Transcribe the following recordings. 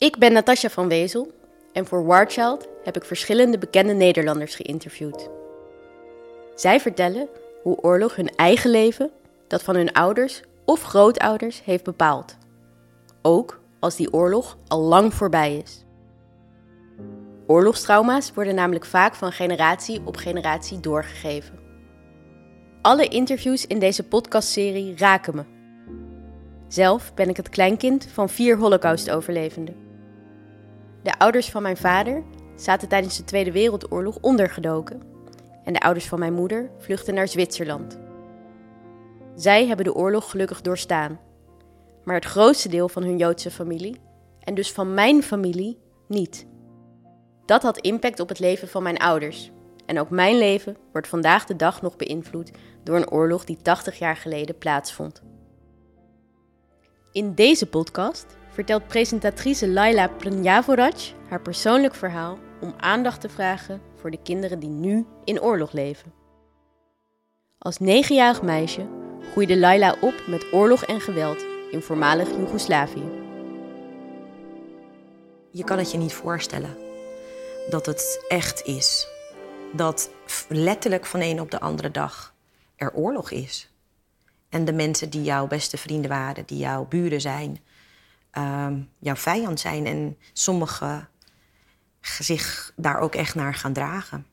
Ik ben Natasja van Wezel en voor Warchild heb ik verschillende bekende Nederlanders geïnterviewd. Zij vertellen hoe oorlog hun eigen leven, dat van hun ouders of grootouders, heeft bepaald. Ook als die oorlog al lang voorbij is. Oorlogstrauma's worden namelijk vaak van generatie op generatie doorgegeven. Alle interviews in deze podcastserie raken me. Zelf ben ik het kleinkind van vier Holocaust-overlevenden. De ouders van mijn vader zaten tijdens de Tweede Wereldoorlog ondergedoken en de ouders van mijn moeder vluchtten naar Zwitserland. Zij hebben de oorlog gelukkig doorstaan, maar het grootste deel van hun Joodse familie, en dus van mijn familie, niet. Dat had impact op het leven van mijn ouders. En ook mijn leven wordt vandaag de dag nog beïnvloed door een oorlog die 80 jaar geleden plaatsvond. In deze podcast vertelt presentatrice Laila Prnjavorac haar persoonlijk verhaal om aandacht te vragen voor de kinderen die nu in oorlog leven. Als negenjarig meisje groeide Laila op met oorlog en geweld in voormalig Joegoslavië. Je kan het je niet voorstellen dat het echt is. Dat letterlijk van een op de andere dag er oorlog is. En de mensen die jouw beste vrienden waren, die jouw buren zijn, ehm, jouw vijand zijn. En sommigen zich daar ook echt naar gaan dragen.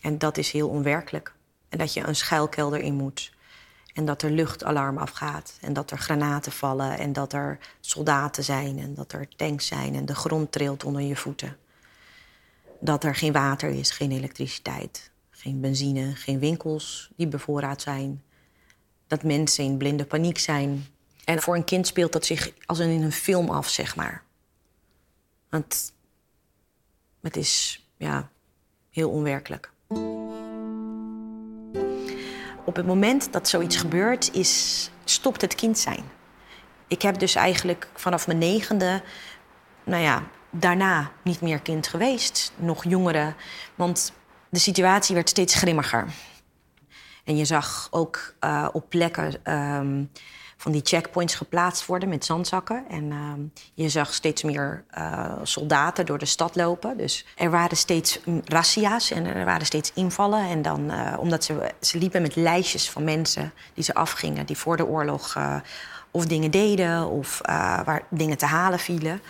En dat is heel onwerkelijk. En dat je een schuilkelder in moet. En dat er luchtalarm afgaat. En dat er granaten vallen. En dat er soldaten zijn. En dat er tanks zijn. En de grond trilt onder je voeten. Dat er geen water is, geen elektriciteit. Geen benzine, geen winkels die bevoorraad zijn. Dat mensen in blinde paniek zijn. En voor een kind speelt dat zich als in een film af, zeg maar. Want het is ja, heel onwerkelijk. Op het moment dat zoiets gebeurt, is, stopt het kind zijn. Ik heb dus eigenlijk vanaf mijn negende, nou ja, daarna niet meer kind geweest, nog jongeren. Want de situatie werd steeds grimmiger. En je zag ook uh, op plekken um, van die checkpoints geplaatst worden met zandzakken. En uh, je zag steeds meer uh, soldaten door de stad lopen. Dus er waren steeds razzia's en er waren steeds invallen. En dan, uh, omdat ze, ze liepen met lijstjes van mensen die ze afgingen, die voor de oorlog of dingen deden of waar dingen te halen vielen.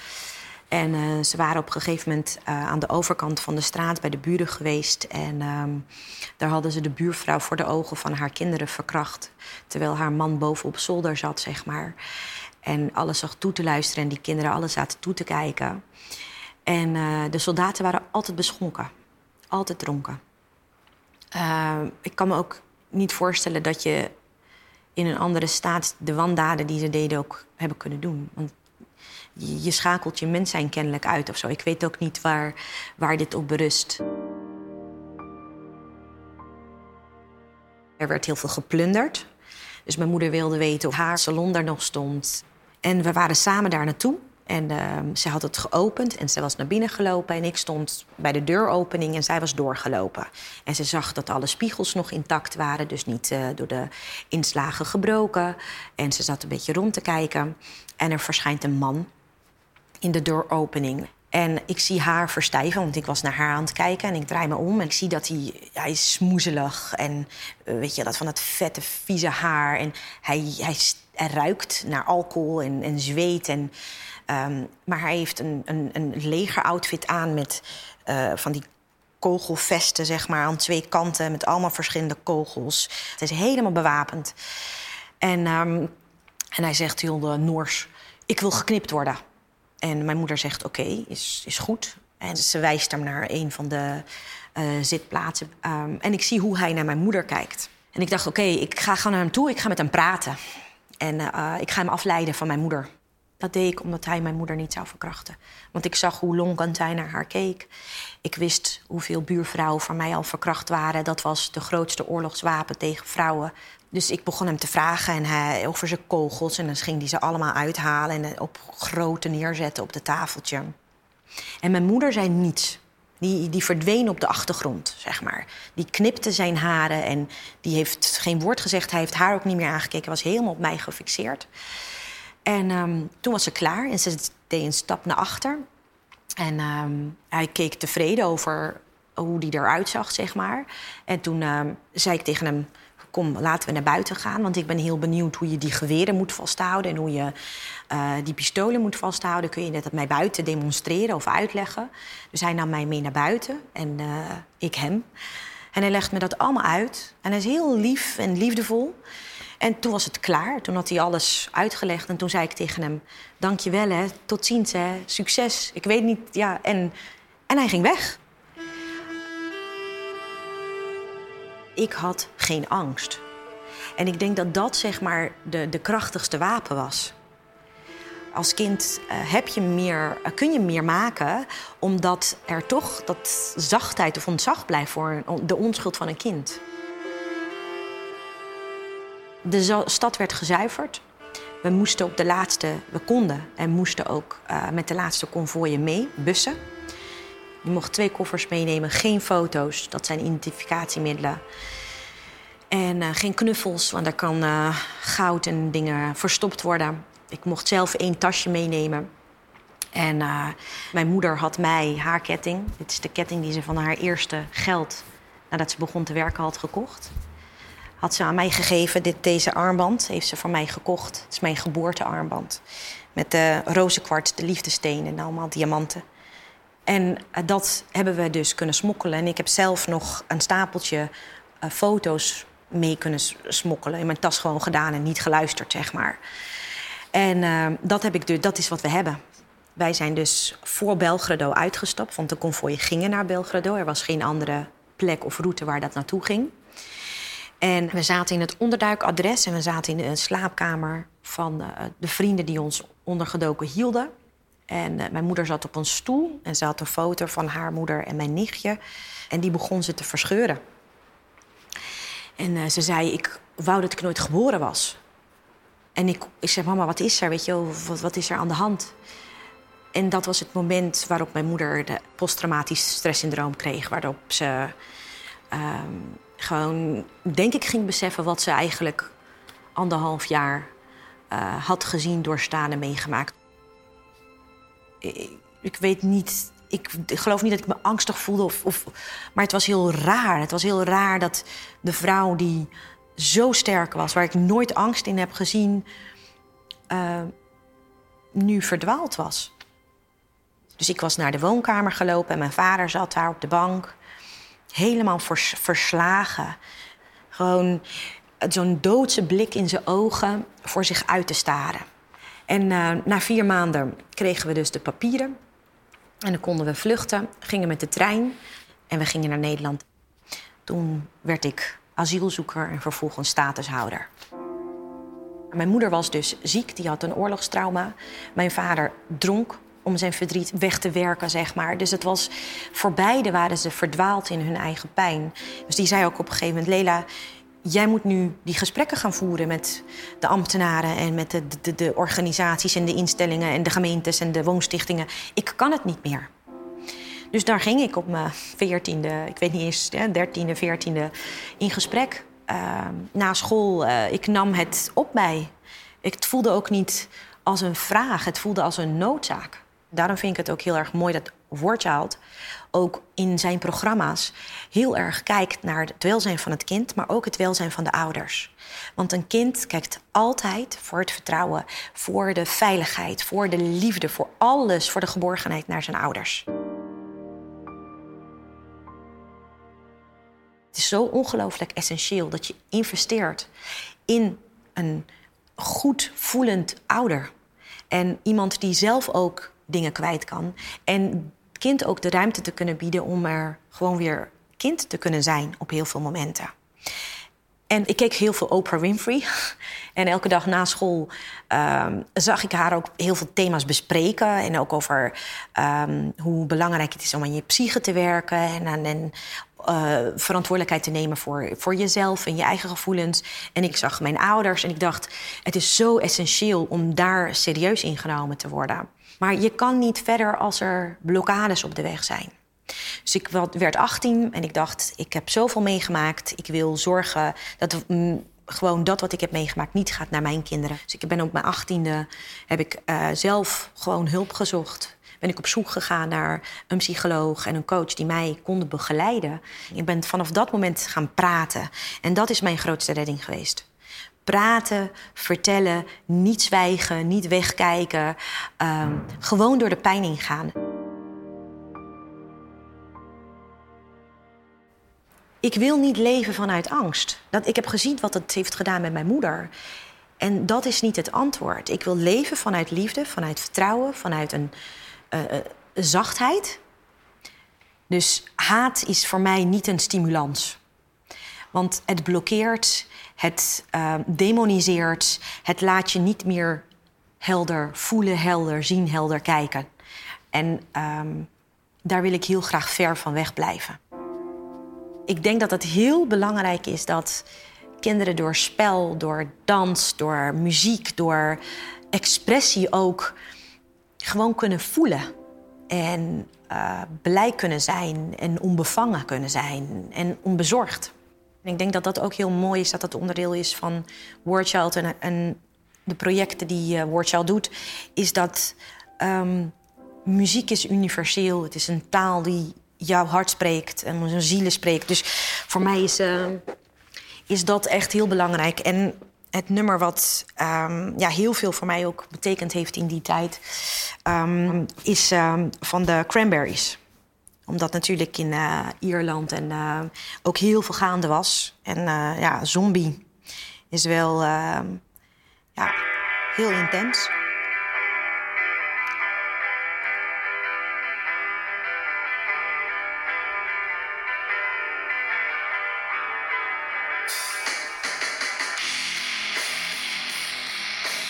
En uh, ze waren op een gegeven moment uh, aan de overkant van de straat bij de buren geweest. En um, daar hadden ze de buurvrouw voor de ogen van haar kinderen verkracht. Terwijl haar man boven op zolder zat, zeg maar. En alles zag toe te luisteren en die kinderen alles zaten toe te kijken. En uh, de soldaten waren altijd beschonken. Altijd dronken. ik kan me ook niet voorstellen dat je in een andere staat de wandaden die ze deden ook hebben kunnen doen. Want je, schakelt je mens zijn kennelijk uit of zo. Ik weet ook niet waar, waar dit op berust. Er werd heel veel geplunderd. Dus mijn moeder wilde weten of haar salon daar nog stond. En we waren samen daar naartoe. En uh, ze had het geopend en ze was naar binnen gelopen. En ik stond bij de deuropening en zij was doorgelopen. En ze zag dat alle spiegels nog intact waren, dus niet uh, door de inslagen gebroken. En ze zat een beetje rond te kijken. En er verschijnt een man in de dooropening. En ik zie haar verstijven, want ik was naar haar aan het kijken. En ik draai me om en ik zie dat hij, hij is smoezelig. En uh, weet je, dat van dat vette, vieze haar. En hij, hij, hij ruikt naar alcohol en, en zweet. En, um, maar hij heeft een, een, een legeroutfit aan met uh, van die kogelvesten, zeg maar, aan twee kanten. Met allemaal verschillende kogels. Het is helemaal bewapend. En, um, en hij zegt heel uh, Noors, ik wil geknipt worden. En mijn moeder zegt: Oké, is, is goed. En ze wijst hem naar een van de uh, zitplaatsen. Um, en ik zie hoe hij naar mijn moeder kijkt. En ik dacht: Oké, ik ga gewoon naar hem toe, ik ga met hem praten. En ik ga hem afleiden van mijn moeder. Dat deed ik omdat hij mijn moeder niet zou verkrachten. Want ik zag hoe lonkend hij naar haar keek. Ik wist hoeveel buurvrouwen van mij al verkracht waren. Dat was de grootste oorlogswapen tegen vrouwen. Dus ik begon hem te vragen en hij, over zijn kogels. En dan ging hij ze allemaal uithalen en op grote neerzetten op het tafeltje. En mijn moeder zei niets. Die, die verdween op de achtergrond, zeg maar. Die knipte zijn haren en die heeft geen woord gezegd. Hij heeft haar ook niet meer aangekeken. Was helemaal op mij gefixeerd. En ehm, toen was ze klaar en ze deed een stap naar achter. En ehm, hij keek tevreden over hoe die eruit zag, zeg maar. En toen ehm, zei ik tegen hem kom, laten we naar buiten gaan. Want ik ben heel benieuwd hoe je die geweren moet vasthouden... en hoe je uh, die pistolen moet vasthouden. Kun je net mij buiten demonstreren of uitleggen? Dus hij nam mij mee naar buiten en uh, ik hem. En hij legt me dat allemaal uit. En hij is heel lief en liefdevol. En toen was het klaar. Toen had hij alles uitgelegd. En toen zei ik tegen hem: Dank je wel, hè. Tot ziens, hè. Succes. Ik weet niet, ja. En, en hij ging weg. ik had geen angst. En ik denk dat dat zeg maar de, de krachtigste wapen was. Als kind uh, heb je meer, uh, kun je meer maken, omdat er toch dat zachtheid of ontzag blijft voor de onschuld van een kind. De stad werd gezuiverd. We moesten op de laatste, we konden en moesten ook uh, met de laatste konvooien mee, bussen. Je mocht twee koffers meenemen, geen foto's, dat zijn identificatiemiddelen. En uh, geen knuffels, want daar kan uh, goud en dingen verstopt worden. Ik mocht zelf één tasje meenemen. En mijn moeder had mij haar ketting. Dit is de ketting die ze van haar eerste geld, nadat ze begon te werken, had gekocht. Had ze aan mij gegeven. Dit, deze armband heeft ze van mij gekocht. Het is mijn geboortearmband. Met de rozenkwarts, de liefdesteen en allemaal diamanten. En dat hebben we dus kunnen smokkelen. En ik heb zelf nog een stapeltje foto's mee kunnen smokkelen. In mijn tas gewoon gedaan en niet geluisterd, zeg maar. En uh, dat, heb ik dus, dat is wat we hebben. Wij zijn dus voor Belgrado uitgestapt, want de konvooien gingen naar Belgrado. Er was geen andere plek of route waar dat naartoe ging. En we zaten in het onderduikadres en we zaten in de slaapkamer van uh, de vrienden die ons ondergedoken hielden. En uh, mijn moeder zat op een stoel en ze had een foto van haar moeder en mijn nichtje. En die begon ze te verscheuren. En uh, ze zei, ik wou dat ik nooit geboren was. En ik, ik zei, mama, wat is er? Weet je, wat, wat is er aan de hand? En dat was het moment waarop mijn moeder de posttraumatisch stresssyndroom kreeg. Waarop ze uh, gewoon, denk ik, ging beseffen wat ze eigenlijk anderhalf jaar uh, had gezien, doorstaan en meegemaakt. Ik, ik weet niet ik, geloof niet dat ik me angstig voelde. Of, of, maar het was heel raar. Het was heel raar dat de vrouw die zo sterk was, waar ik nooit angst in heb gezien, uh, nu verdwaald was. Dus ik was naar de woonkamer gelopen en mijn vader zat daar op de bank. Helemaal vers, verslagen. Gewoon zo'n doodse blik in zijn ogen voor zich uit te staren. En uh, na vier maanden kregen we dus de papieren. En dan konden we vluchten, gingen met de trein en we gingen naar Nederland. Toen werd ik asielzoeker en vervolgens statushouder. Mijn moeder was dus ziek, die had een oorlogstrauma. Mijn vader dronk om zijn verdriet weg te werken, zeg maar. Dus het was voor beide waren ze verdwaald in hun eigen pijn. Dus die zei ook op een gegeven moment: Lela, jij moet nu die gesprekken gaan voeren met de ambtenaren en met de, de, de, organisaties en de instellingen en de gemeentes en de woonstichtingen. Ik kan het niet meer. Dus daar ging ik op mijn veertiende, ik weet niet eens, dertiende, veertiende, in gesprek. Uh, na school, uh, ik nam het op mij. Het voelde ook niet als een vraag, het voelde als een noodzaak. Daarom vind ik het ook heel erg mooi dat Warchild ook in zijn programma's heel erg kijkt naar het welzijn van het kind, maar ook het welzijn van de ouders. Want een kind kijkt altijd voor het vertrouwen, voor de veiligheid, voor de liefde, voor alles, voor de geborgenheid naar zijn ouders. Het is zo ongelooflijk essentieel dat je investeert in een goed voelend ouder. En iemand die zelf ook dingen kwijt kan. En kind ook de ruimte te kunnen bieden om er gewoon weer kind te kunnen zijn op heel veel momenten. En ik keek heel veel Oprah Winfrey. En elke dag na school um, zag ik haar ook heel veel thema's bespreken. En ook over um, hoe belangrijk het is om aan je psyche te werken. En, en uh, verantwoordelijkheid te nemen voor, voor jezelf en je eigen gevoelens. En ik zag mijn ouders en ik dacht: het is zo essentieel om daar serieus in genomen te worden. Maar je kan niet verder als er blokkades op de weg zijn. Dus ik werd 18 en ik dacht, ik heb zoveel meegemaakt. Ik wil zorgen dat gewoon dat wat ik heb meegemaakt niet gaat naar mijn kinderen. Dus ik ben op mijn achttiende heb ik uh, zelf gewoon hulp gezocht. Ben ik op zoek gegaan naar een psycholoog en een coach die mij konden begeleiden. Ik ben vanaf dat moment gaan praten. En dat is mijn grootste redding geweest. Praten, vertellen, niet zwijgen, niet wegkijken. Uh, gewoon door de pijn ingaan. ik wil niet leven vanuit angst. Dat, ik heb gezien wat het heeft gedaan met mijn moeder. En dat is niet het antwoord. Ik wil leven vanuit liefde, vanuit vertrouwen, vanuit een uh, zachtheid. Dus haat is voor mij niet een stimulans. Want het blokkeert, het uh, demoniseert, het laat je niet meer helder voelen, helder zien, helder kijken. En um, daar wil ik heel graag ver van weg blijven. Ik denk dat het heel belangrijk is dat kinderen door spel, door dans, door muziek, door expressie ook gewoon kunnen voelen. En uh, blij kunnen zijn en onbevangen kunnen zijn en onbezorgd. En ik denk dat dat ook heel mooi is, dat dat onderdeel is van Wordchild en, en de projecten die uh, Wordchild doet, is dat um, muziek is universeel. Het is een taal die jouw hart spreekt en onze zielen spreekt. Dus voor mij is, uh, is dat echt heel belangrijk. En het nummer wat um, ja, heel veel voor mij ook betekend heeft in die tijd... Um, is van de Cranberries. Omdat natuurlijk in uh, Ierland en uh, ook heel veel gaande was. En uh, ja, zombie is wel ja, heel intens.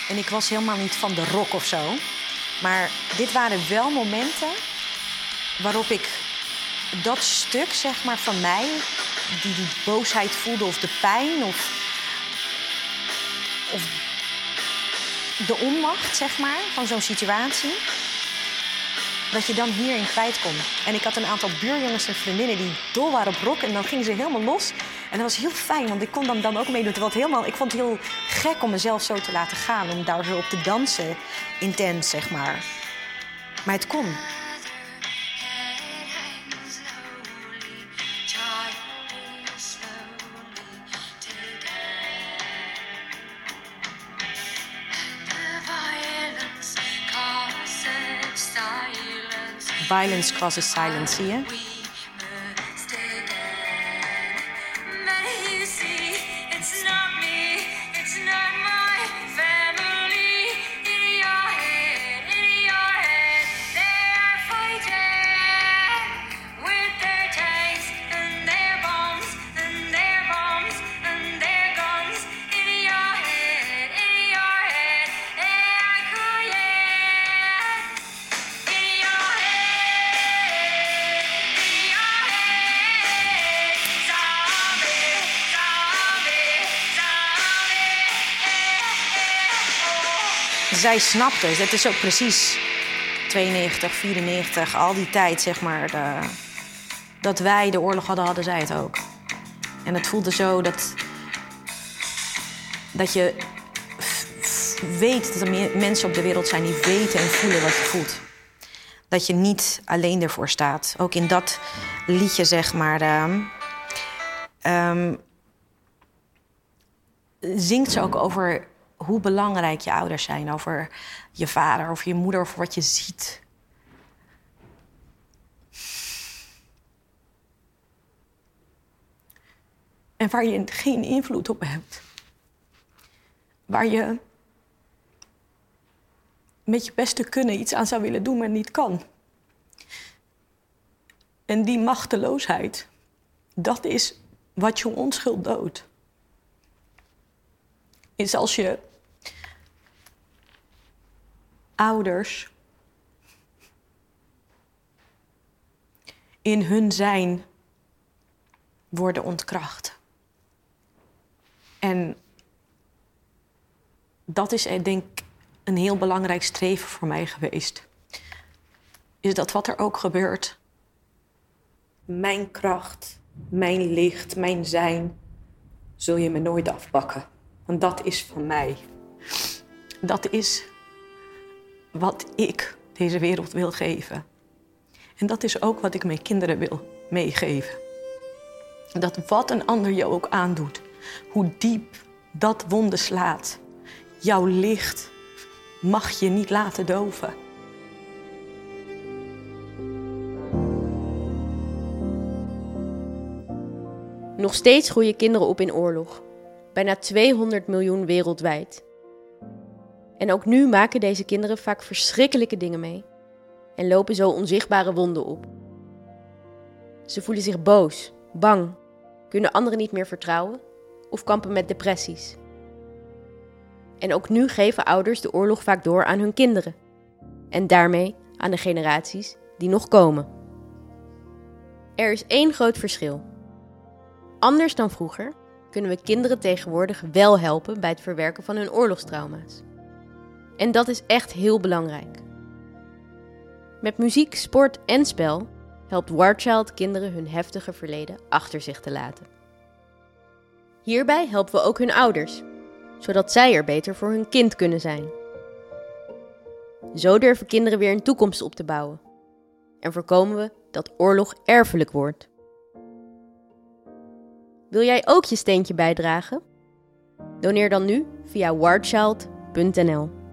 En ik was helemaal niet van de rock of zo. Maar dit waren wel momenten waarop ik dat stuk, zeg maar, van mij, die die boosheid voelde of de pijn of, of de onmacht, zeg maar, van zo'n situatie, dat je dan hierin kwijt kon. En ik had een aantal buurjongens en vriendinnen die dol waren op rock en dan gingen ze helemaal los. En dat was heel fijn, want ik kon dan, dan ook meedoen. Wat helemaal, ik vond het heel gek om mezelf zo te laten gaan. Om daar zo op te dansen, intens, zeg maar. Maar het kon. Violence causes silence, zie zij snapte, het is ook precies 92, 94, al die tijd, zeg maar, dat wij de oorlog hadden, hadden zij het ook. En het voelde zo dat, dat je weet dat er mensen op de wereld zijn die weten en voelen wat je voelt. Dat je niet alleen ervoor staat. Ook in dat liedje, zeg maar, um, um, zingt ze ook over hoe belangrijk je ouders zijn, over je vader, over je moeder, over wat je ziet. En waar je geen invloed op hebt. Waar je met je beste kunnen iets aan zou willen doen, maar niet kan. En die machteloosheid, dat is wat je onschuld doodt. Is als je ouders in hun zijn worden ontkracht. En dat is eh, denk ik een heel belangrijk streven voor mij geweest. Is dat wat er ook gebeurt, mijn kracht, mijn licht, mijn zijn zul je me nooit afpakken. Want dat is van mij. Dat is wat ik deze wereld wil geven. En dat is ook wat ik mijn kinderen wil meegeven. Dat wat een ander je ook aandoet, hoe diep dat wonde slaat, jouw licht mag je niet laten doven. Nog steeds groeien kinderen op in oorlog. Bijna 200 miljoen wereldwijd. En ook nu maken deze kinderen vaak verschrikkelijke dingen mee. En lopen zo onzichtbare wonden op. Ze voelen zich boos, bang, kunnen anderen niet meer vertrouwen of kampen met depressies. En ook nu geven ouders de oorlog vaak door aan hun kinderen. En daarmee aan de generaties die nog komen. Er is één groot verschil. Anders dan vroeger kunnen we kinderen tegenwoordig wel helpen bij het verwerken van hun oorlogstrauma's. En dat is echt heel belangrijk. Met muziek, sport en spel helpt Warchild kinderen hun heftige verleden achter zich te laten. Hierbij helpen we ook hun ouders, zodat zij er beter voor hun kind kunnen zijn. Zo durven kinderen weer een toekomst op te bouwen en voorkomen we dat oorlog erfelijk wordt. Wil jij ook je steentje bijdragen? Doneer dan nu via warchild.nl.